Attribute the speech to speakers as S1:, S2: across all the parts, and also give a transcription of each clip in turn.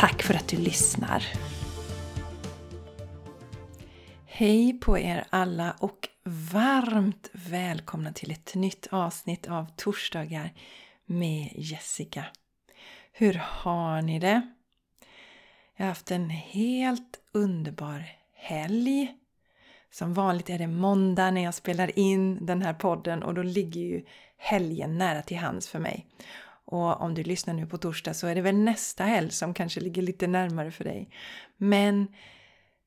S1: Tack för att du lyssnar! Hej på er alla och varmt välkomna till ett nytt avsnitt av Torsdagar med Jessica. Hur har ni det? Jag har haft en helt underbar helg. Som vanligt är det måndag när jag spelar in den här podden och då ligger ju helgen nära till hands för mig. Och om du lyssnar nu på torsdag så är det väl nästa helg som kanske ligger lite närmare för dig. Men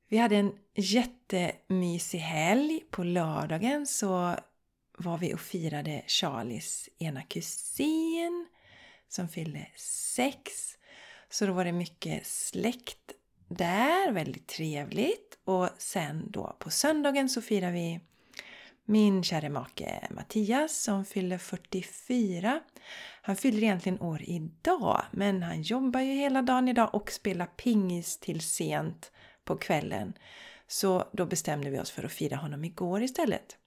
S1: vi hade en jättemysig helg. På lördagen så var vi och firade Charlies ena kusin som fyllde sex. Så då var det mycket släkt där, väldigt trevligt. Och sen då på söndagen så firade vi min kära make Mattias som fyller 44. Han fyller egentligen år idag men han jobbar ju hela dagen idag och spelar pingis till sent på kvällen. Så då bestämde vi oss för att fira honom igår istället.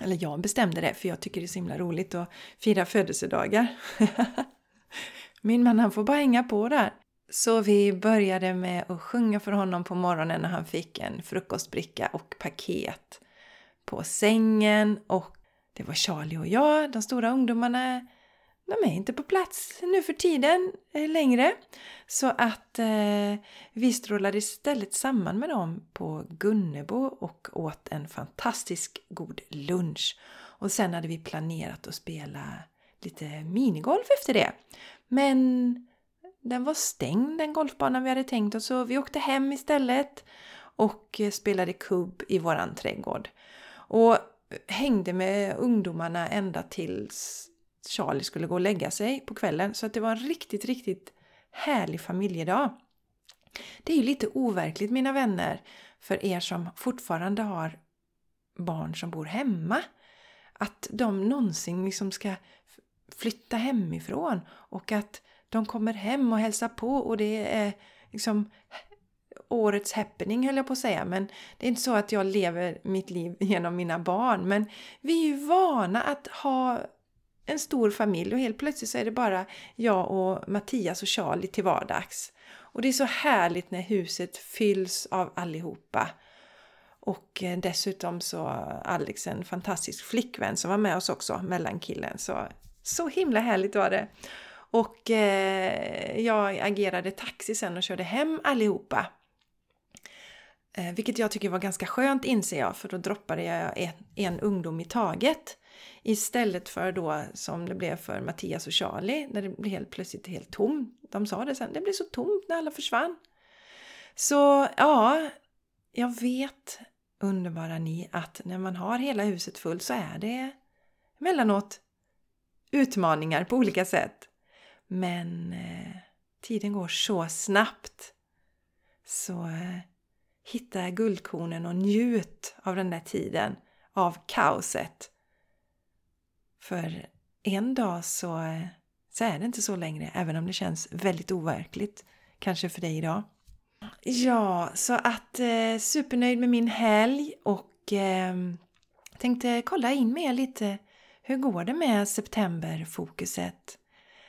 S1: Eller jag bestämde det för jag tycker det är så himla roligt att fira födelsedagar. Min man han får bara hänga på där. Så vi började med att sjunga för honom på morgonen när han fick en frukostbricka och paket på sängen och det var Charlie och jag, de stora ungdomarna, de är inte på plats nu för tiden eh, längre. Så att eh, vi strålade istället samman med dem på Gunnebo och åt en fantastisk god lunch. Och sen hade vi planerat att spela lite minigolf efter det. Men den var stängd den golfbanan vi hade tänkt oss så vi åkte hem istället och eh, spelade kubb i våran trädgård. Och hängde med ungdomarna ända tills Charlie skulle gå och lägga sig på kvällen. Så att det var en riktigt, riktigt härlig familjedag. Det är ju lite overkligt mina vänner för er som fortfarande har barn som bor hemma. Att de någonsin liksom ska flytta hemifrån och att de kommer hem och hälsar på och det är liksom årets happening höll jag på att säga. Men det är inte så att jag lever mitt liv genom mina barn. Men vi är ju vana att ha en stor familj och helt plötsligt så är det bara jag och Mattias och Charlie till vardags. Och det är så härligt när huset fylls av allihopa. Och eh, dessutom så Alex en fantastisk flickvän som var med oss också, mellankillen. Så, så himla härligt var det! Och eh, jag agerade taxi sen och körde hem allihopa. Eh, vilket jag tycker var ganska skönt inser jag, för då droppade jag en, en ungdom i taget. Istället för då som det blev för Mattias och Charlie, när det blev helt plötsligt helt tomt. De sa det sen, det blev så tomt när alla försvann. Så ja, jag vet, underbara ni, att när man har hela huset fullt så är det emellanåt utmaningar på olika sätt. Men eh, tiden går så snabbt. Så eh, hitta guldkornen och njut av den där tiden, av kaoset. För en dag så, så är det inte så längre, även om det känns väldigt overkligt, kanske för dig idag. Ja, så att eh, supernöjd med min helg och eh, tänkte kolla in med er lite. Hur går det med septemberfokuset?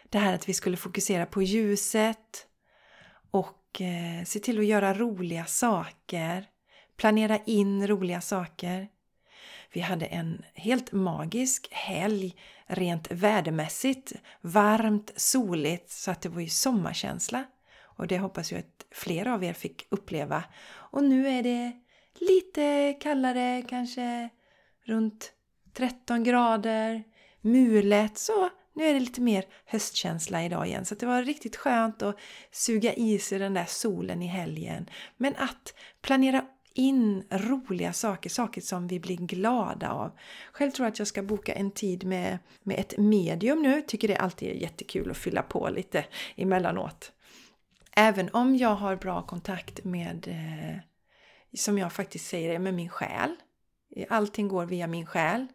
S1: Det här att vi skulle fokusera på ljuset och eh, se till att göra roliga saker. Planera in roliga saker. Vi hade en helt magisk helg rent vädermässigt. Varmt, soligt så att det var ju sommarkänsla. Och det hoppas jag att flera av er fick uppleva. Och nu är det lite kallare, kanske runt 13 grader. Mulet, så nu är det lite mer höstkänsla idag igen så det var riktigt skönt att suga i sig den där solen i helgen. Men att planera in roliga saker, saker som vi blir glada av. Själv tror jag att jag ska boka en tid med, med ett medium nu. Tycker det alltid är jättekul att fylla på lite emellanåt. Även om jag har bra kontakt med, eh, som jag faktiskt säger, med min själ. Allting går via min själ.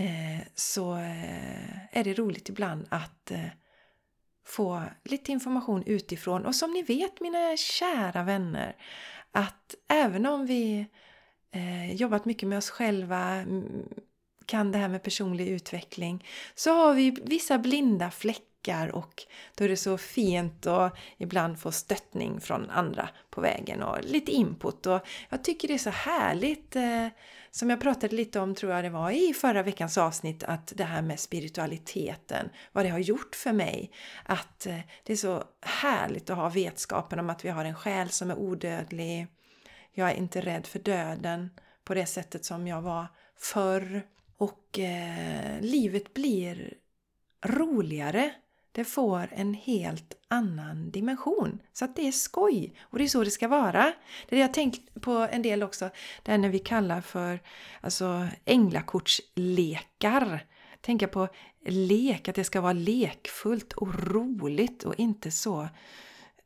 S1: Eh, så eh, är det roligt ibland att eh, få lite information utifrån. Och som ni vet mina kära vänner, att även om vi eh, jobbat mycket med oss själva, mm, kan det här med personlig utveckling, så har vi vissa blinda fläckar och då är det så fint att ibland få stöttning från andra på vägen och lite input. Och jag tycker det är så härligt eh, som jag pratade lite om, tror jag det var, i förra veckans avsnitt, att det här med spiritualiteten, vad det har gjort för mig. Att eh, det är så härligt att ha vetskapen om att vi har en själ som är odödlig. Jag är inte rädd för döden på det sättet som jag var förr. Och eh, livet blir roligare. Det får en helt annan dimension. Så att det är skoj! Och det är så det ska vara. Det är det jag tänkt på en del också, det här när vi kallar för alltså, änglakortslekar. Tänka på lek, att det ska vara lekfullt och roligt och inte så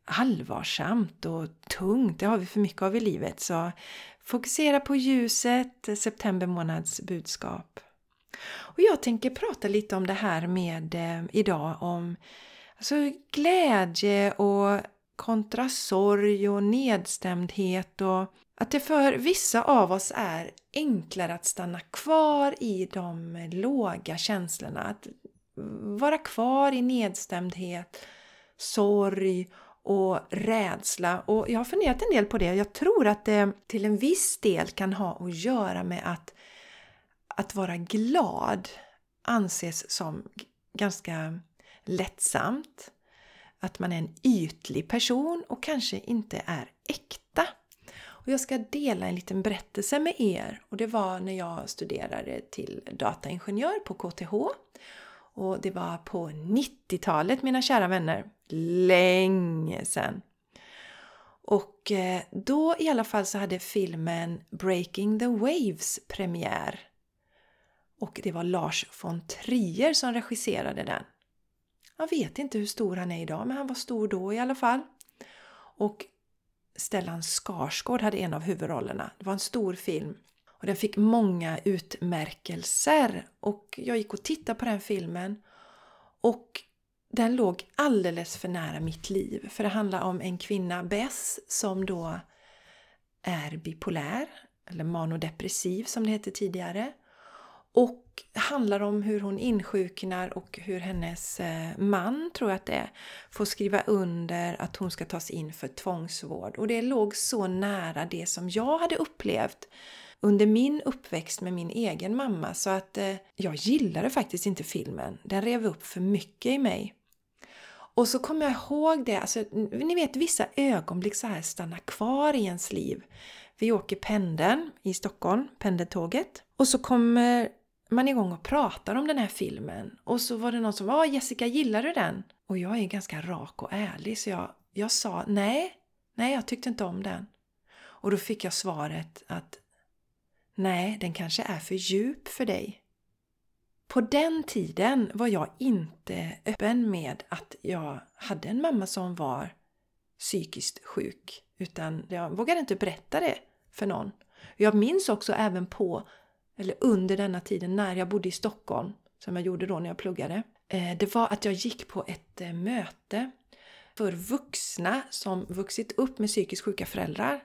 S1: allvarsamt och tungt. Det har vi för mycket av i livet. Så fokusera på ljuset, september månads budskap. Och jag tänker prata lite om det här med eh, idag om alltså, glädje och kontra sorg och nedstämdhet och att det för vissa av oss är enklare att stanna kvar i de låga känslorna. Att vara kvar i nedstämdhet, sorg och rädsla. Och jag har funderat en del på det. Jag tror att det till en viss del kan ha att göra med att att vara glad anses som ganska lättsamt. Att man är en ytlig person och kanske inte är äkta. Och jag ska dela en liten berättelse med er. Och det var när jag studerade till dataingenjör på KTH. Och det var på 90-talet mina kära vänner. Länge sedan. Och eh, då i alla fall så hade filmen Breaking the Waves premiär och det var Lars von Trier som regisserade den. Jag vet inte hur stor han är idag, men han var stor då i alla fall. Och Stellan Skarsgård hade en av huvudrollerna. Det var en stor film. Och den fick många utmärkelser. Och jag gick och tittade på den filmen. Och den låg alldeles för nära mitt liv. För det handlar om en kvinna, Bess, som då är bipolär. Eller manodepressiv som det hette tidigare. Och handlar om hur hon insjuknar och hur hennes eh, man, tror jag att det är, får skriva under att hon ska tas in för tvångsvård. Och det låg så nära det som jag hade upplevt under min uppväxt med min egen mamma så att eh, jag gillade faktiskt inte filmen. Den rev upp för mycket i mig. Och så kommer jag ihåg det, alltså, ni vet vissa ögonblick så här stannar kvar i ens liv. Vi åker pendeln i Stockholm, pendeltåget. Och så kommer man igång och pratar om den här filmen. Och så var det någon som var Jessica, gillar du den?” Och jag är ganska rak och ärlig så jag, jag sa nej, nej jag tyckte inte om den. Och då fick jag svaret att nej, den kanske är för djup för dig. På den tiden var jag inte öppen med att jag hade en mamma som var psykiskt sjuk. Utan jag vågade inte berätta det för någon. Jag minns också även på eller under denna tiden när jag bodde i Stockholm, som jag gjorde då när jag pluggade, eh, det var att jag gick på ett eh, möte för vuxna som vuxit upp med psykiskt sjuka föräldrar.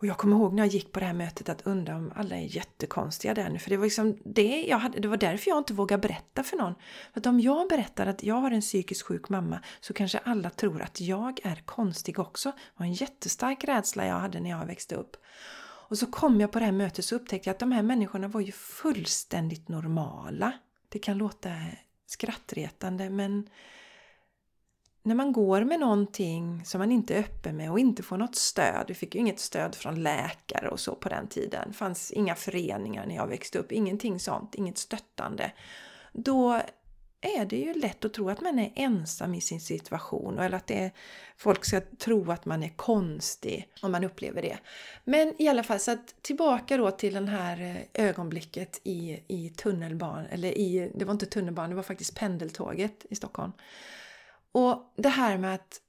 S1: Och jag kommer ihåg när jag gick på det här mötet att undra om alla är jättekonstiga där nu. För det var liksom det jag hade, det var därför jag inte vågade berätta för någon. För att om jag berättar att jag har en psykiskt sjuk mamma så kanske alla tror att jag är konstig också. Det var en jättestark rädsla jag hade när jag växte upp. Och så kom jag på det här mötet så upptäckte jag att de här människorna var ju fullständigt normala. Det kan låta skrattretande men när man går med någonting som man inte är öppen med och inte får något stöd, vi fick ju inget stöd från läkare och så på den tiden, det fanns inga föreningar när jag växte upp, ingenting sånt, inget stöttande. Då är det ju lätt att tro att man är ensam i sin situation eller att det är, folk ska tro att man är konstig om man upplever det. Men i alla fall, så att tillbaka då till den här eh, ögonblicket i, i tunnelbanan, eller i, det var inte tunnelbanan, det var faktiskt pendeltåget i Stockholm. Och det här med att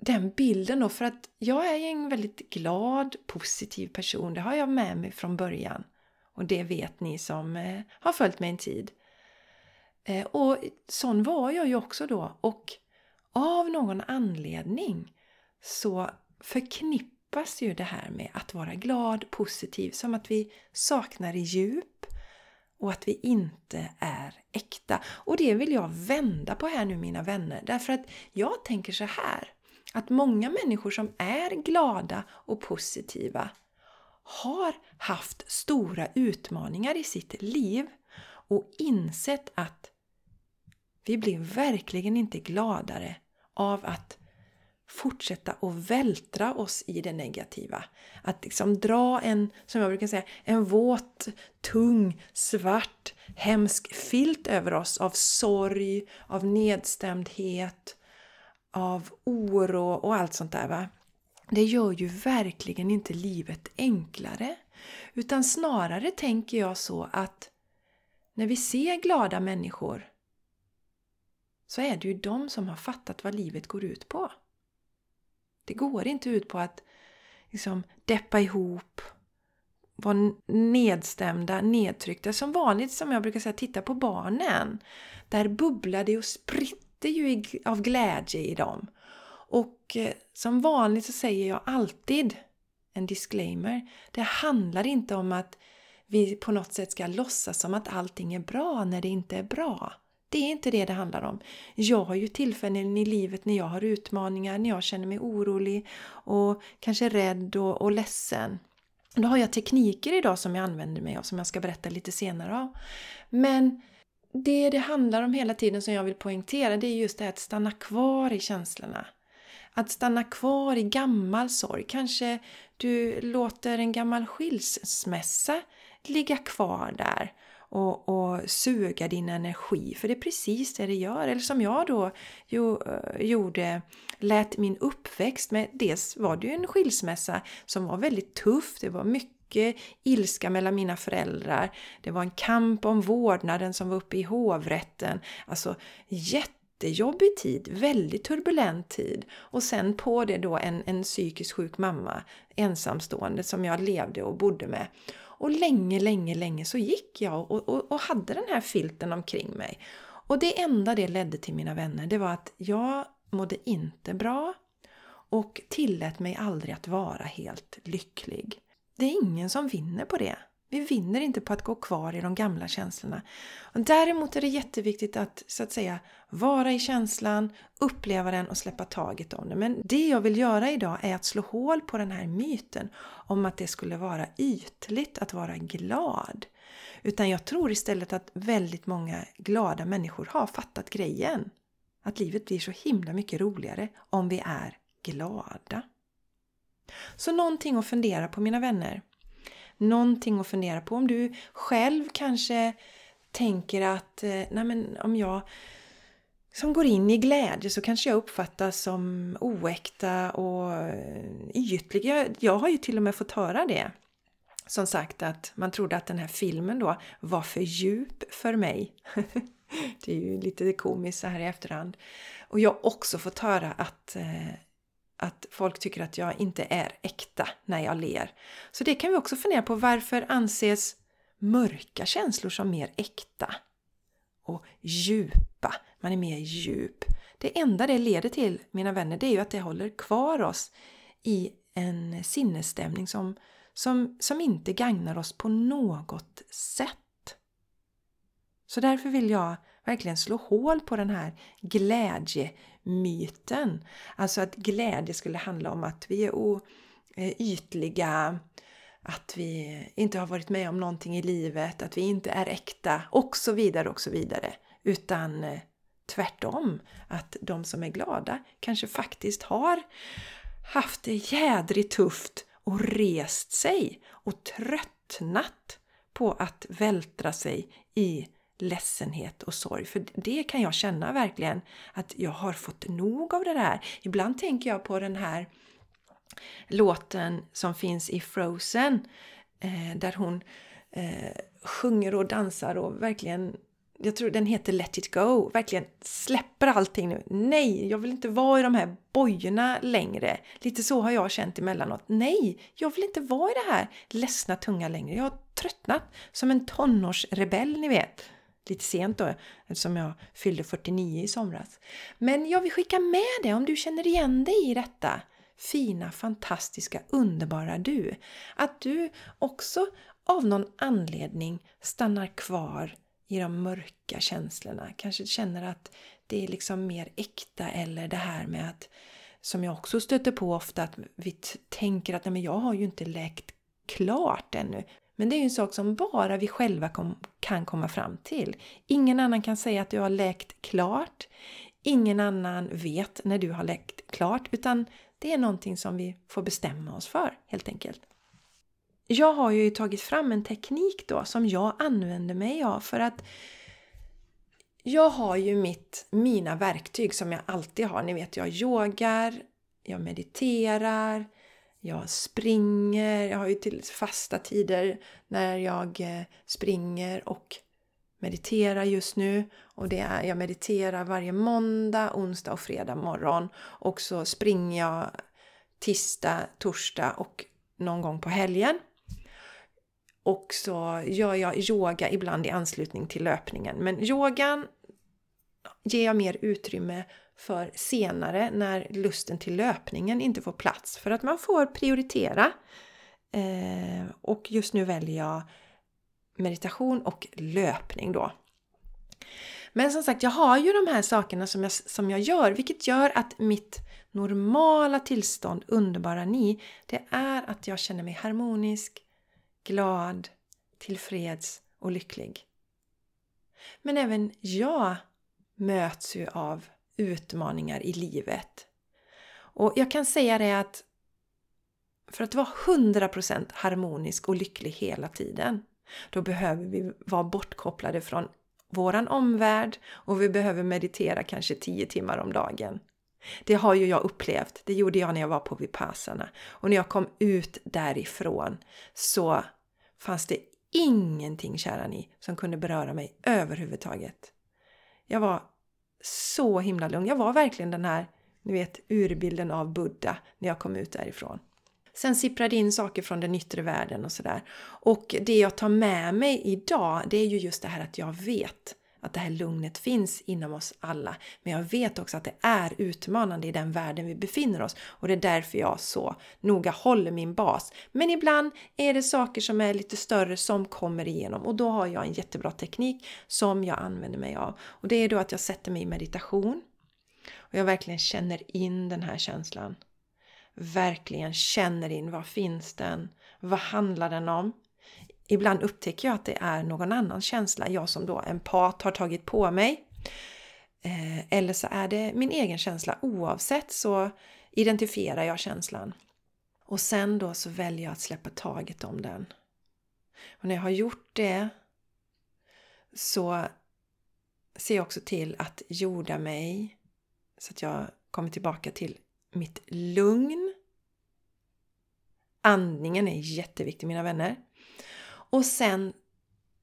S1: den bilden då, för att jag är en väldigt glad, positiv person. Det har jag med mig från början. Och det vet ni som eh, har följt mig en tid. Eh, och sån var jag ju också då. Och av någon anledning så förknippas ju det här med att vara glad, positiv, som att vi saknar i djup och att vi inte är äkta. Och det vill jag vända på här nu mina vänner, därför att jag tänker så här att många människor som är glada och positiva har haft stora utmaningar i sitt liv och insett att vi blir verkligen inte gladare av att fortsätta att vältra oss i det negativa. Att liksom dra en, som jag brukar säga, en våt, tung, svart, hemsk filt över oss av sorg, av nedstämdhet, av oro och allt sånt där. Va? Det gör ju verkligen inte livet enklare. Utan snarare tänker jag så att när vi ser glada människor så är det ju de som har fattat vad livet går ut på. Det går inte ut på att liksom deppa ihop, vara nedstämda, nedtryckta. Som vanligt, som jag brukar säga, titta på barnen. Där bubblar det och spritter ju av glädje i dem. Och eh, som vanligt så säger jag alltid en disclaimer. Det handlar inte om att vi på något sätt ska låtsas som att allting är bra när det inte är bra. Det är inte det det handlar om. Jag har ju tillfällen i livet när jag har utmaningar, när jag känner mig orolig och kanske rädd och, och ledsen. Då har jag tekniker idag som jag använder mig av som jag ska berätta lite senare om. Men det det handlar om hela tiden som jag vill poängtera det är just det här att stanna kvar i känslorna. Att stanna kvar i gammal sorg. Kanske du låter en gammal skilsmässa ligga kvar där och, och suga din energi. För det är precis det det gör. Eller som jag då jo, eh, gjorde, lät min uppväxt med, dels var det ju en skilsmässa som var väldigt tuff, det var mycket ilska mellan mina föräldrar. Det var en kamp om vårdnaden som var uppe i hovrätten. Alltså jättejobbig tid, väldigt turbulent tid. Och sen på det då en, en psykiskt sjuk mamma, ensamstående, som jag levde och bodde med. Och länge, länge, länge så gick jag och, och, och hade den här filten omkring mig. Och det enda det ledde till mina vänner, det var att jag mådde inte bra och tillät mig aldrig att vara helt lycklig. Det är ingen som vinner på det. Vi vinner inte på att gå kvar i de gamla känslorna. Däremot är det jätteviktigt att så att säga vara i känslan, uppleva den och släppa taget om den. Men det jag vill göra idag är att slå hål på den här myten om att det skulle vara ytligt att vara glad. Utan jag tror istället att väldigt många glada människor har fattat grejen. Att livet blir så himla mycket roligare om vi är glada. Så någonting att fundera på mina vänner någonting att fundera på. Om du själv kanske tänker att eh, nej men om jag som går in i glädje så kanske jag uppfattas som oäkta och eh, ytlig. Jag, jag har ju till och med fått höra det. Som sagt att man trodde att den här filmen då var för djup för mig. det är ju lite komiskt så här i efterhand. Och jag har också fått höra att eh, att folk tycker att jag inte är äkta när jag ler. Så det kan vi också fundera på. Varför anses mörka känslor som mer äkta? Och djupa, man är mer djup. Det enda det leder till, mina vänner, det är ju att det håller kvar oss i en sinnesstämning som, som, som inte gagnar oss på något sätt. Så därför vill jag verkligen slå hål på den här glädje myten, Alltså att glädje skulle handla om att vi är eh, ytliga, att vi inte har varit med om någonting i livet, att vi inte är äkta och så vidare och så vidare. Utan eh, tvärtom, att de som är glada kanske faktiskt har haft det jädrigt tufft och rest sig och tröttnat på att vältra sig i ledsenhet och sorg. För det kan jag känna verkligen att jag har fått nog av det där. Ibland tänker jag på den här låten som finns i Frozen eh, där hon eh, sjunger och dansar och verkligen jag tror den heter Let it go, verkligen släpper allting nu. Nej, jag vill inte vara i de här bojorna längre. Lite så har jag känt emellanåt. Nej, jag vill inte vara i det här ledsna tunga längre. Jag har tröttnat som en tonårsrebell, ni vet. Lite sent då, eftersom jag fyllde 49 i somras. Men jag vill skicka med det om du känner igen dig i detta. Fina, fantastiska, underbara du. Att du också av någon anledning stannar kvar i de mörka känslorna. Kanske känner att det är liksom mer äkta eller det här med att som jag också stöter på ofta att vi tänker att nej men jag har ju inte läkt klart ännu. Men det är ju en sak som bara vi själva kom, kan komma fram till. Ingen annan kan säga att du har läkt klart. Ingen annan vet när du har läkt klart utan det är någonting som vi får bestämma oss för helt enkelt jag har ju tagit fram en teknik då som jag använder mig av för att jag har ju mitt, mina verktyg som jag alltid har. Ni vet, jag yogar, jag mediterar, jag springer. Jag har ju till fasta tider när jag eh, springer och mediterar just nu. Och det är, jag mediterar varje måndag, onsdag och fredag morgon. Och så springer jag tisdag, torsdag och någon gång på helgen. Och så gör jag yoga ibland i anslutning till löpningen. Men yogan ger jag mer utrymme för senare när lusten till löpningen inte får plats. För att man får prioritera. Eh, och just nu väljer jag meditation och löpning då. Men som sagt, jag har ju de här sakerna som jag, som jag gör, vilket gör att mitt normala tillstånd, underbara ni, det är att jag känner mig harmonisk, glad, tillfreds och lycklig. Men även jag möts ju av utmaningar i livet. Och jag kan säga det att för att vara 100% harmonisk och lycklig hela tiden, då behöver vi vara bortkopplade från våran omvärld och vi behöver meditera kanske 10 timmar om dagen. Det har ju jag upplevt. Det gjorde jag när jag var på Vipassana. Och när jag kom ut därifrån så fanns det ingenting, kära ni, som kunde beröra mig överhuvudtaget. Jag var så himla lugn. Jag var verkligen den här, ni vet, urbilden av Buddha när jag kom ut därifrån. Sen sipprade in saker från den yttre världen och sådär. Och det jag tar med mig idag, det är ju just det här att jag vet att det här lugnet finns inom oss alla. Men jag vet också att det är utmanande i den världen vi befinner oss och det är därför jag så noga håller min bas. Men ibland är det saker som är lite större som kommer igenom och då har jag en jättebra teknik som jag använder mig av. Och det är då att jag sätter mig i meditation och jag verkligen känner in den här känslan. Verkligen känner in, var finns den? Vad handlar den om? Ibland upptäcker jag att det är någon annan känsla, jag som då empat har tagit på mig. Eh, eller så är det min egen känsla. Oavsett så identifierar jag känslan. Och sen då så väljer jag att släppa taget om den. Och när jag har gjort det så ser jag också till att jorda mig så att jag kommer tillbaka till mitt lugn. Andningen är jätteviktig mina vänner. Och sen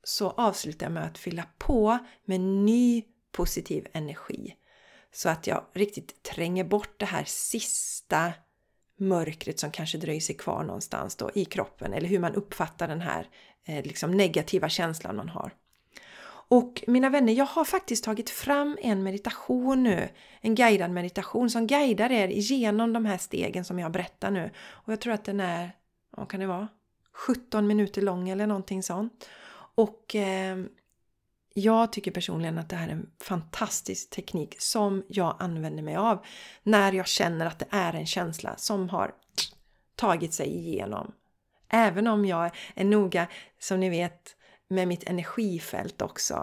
S1: så avslutar jag med att fylla på med ny positiv energi. Så att jag riktigt tränger bort det här sista mörkret som kanske dröjer sig kvar någonstans då i kroppen eller hur man uppfattar den här eh, liksom negativa känslan man har. Och mina vänner, jag har faktiskt tagit fram en meditation nu, en guidad meditation som guidar er igenom de här stegen som jag berättar nu. Och jag tror att den är, vad kan det vara? 17 minuter lång eller någonting sånt. Och eh, jag tycker personligen att det här är en fantastisk teknik som jag använder mig av när jag känner att det är en känsla som har tagit sig igenom. Även om jag är noga, som ni vet, med mitt energifält också.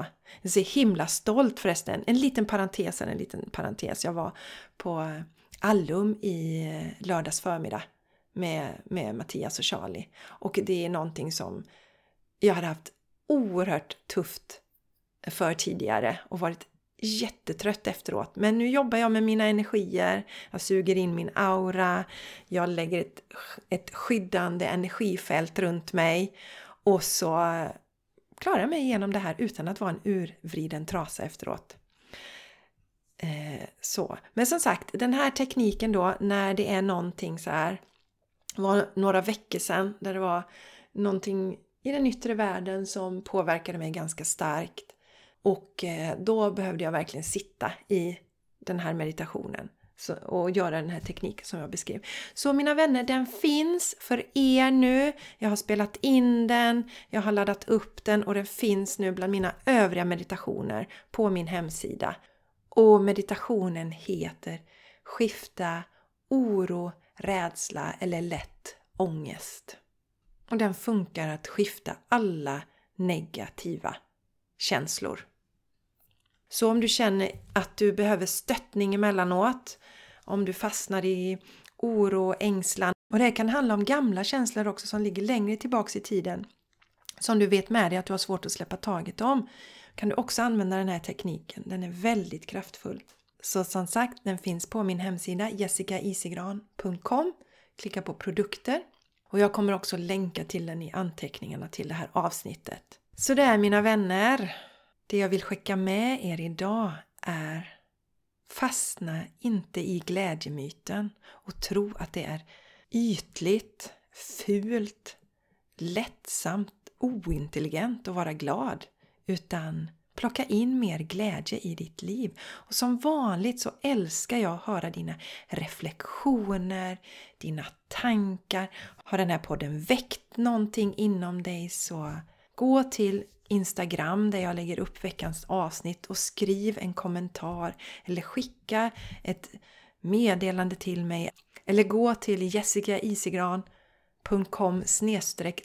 S1: Jag är så himla stolt förresten. En liten parentes, en liten parentes. Jag var på eh, Allum i eh, lördags förmiddag med, med Mattias och Charlie. Och det är någonting som jag hade haft oerhört tufft för tidigare och varit jättetrött efteråt. Men nu jobbar jag med mina energier, jag suger in min aura, jag lägger ett, ett skyddande energifält runt mig och så klarar jag mig igenom det här utan att vara en urvriden trasa efteråt. Eh, så. Men som sagt, den här tekniken då när det är någonting så här var några veckor sedan där det var någonting i den yttre världen som påverkade mig ganska starkt. Och eh, då behövde jag verkligen sitta i den här meditationen och göra den här tekniken som jag beskrev. Så mina vänner, den finns för er nu. Jag har spelat in den, jag har laddat upp den och den finns nu bland mina övriga meditationer på min hemsida. Och meditationen heter Skifta oro, rädsla eller lätt ångest. Och den funkar att skifta alla negativa känslor. Så om du känner att du behöver stöttning emellanåt, om du fastnar i oro och ängslan. Och det kan handla om gamla känslor också som ligger längre tillbaks i tiden. Som du vet med dig att du har svårt att släppa taget om. Kan du också använda den här tekniken. Den är väldigt kraftfull. Så som sagt, den finns på min hemsida jessicaisigran.com. Klicka på produkter. Och jag kommer också länka till den i anteckningarna till det här avsnittet. Så det är mina vänner. Det jag vill skicka med er idag är Fastna inte i glädjemyten och tro att det är ytligt, fult, lättsamt, ointelligent att vara glad. Utan plocka in mer glädje i ditt liv. Och som vanligt så älskar jag att höra dina reflektioner, dina tankar. Har den här podden väckt någonting inom dig så gå till Instagram där jag lägger upp veckans avsnitt och skriv en kommentar eller skicka ett meddelande till mig eller gå till jessicaisigran.com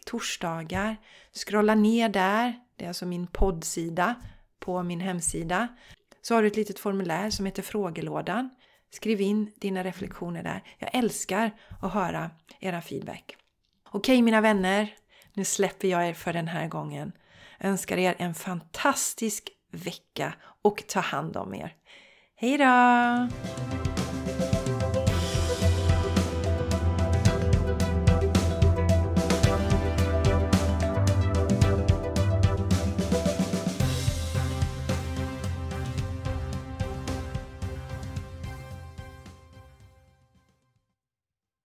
S1: torsdagar. Scrolla ner där, det är alltså min poddsida på min hemsida. Så har du ett litet formulär som heter frågelådan. Skriv in dina reflektioner där. Jag älskar att höra era feedback. Okej mina vänner, nu släpper jag er för den här gången önskar er en fantastisk vecka och ta hand om er. Hejdå!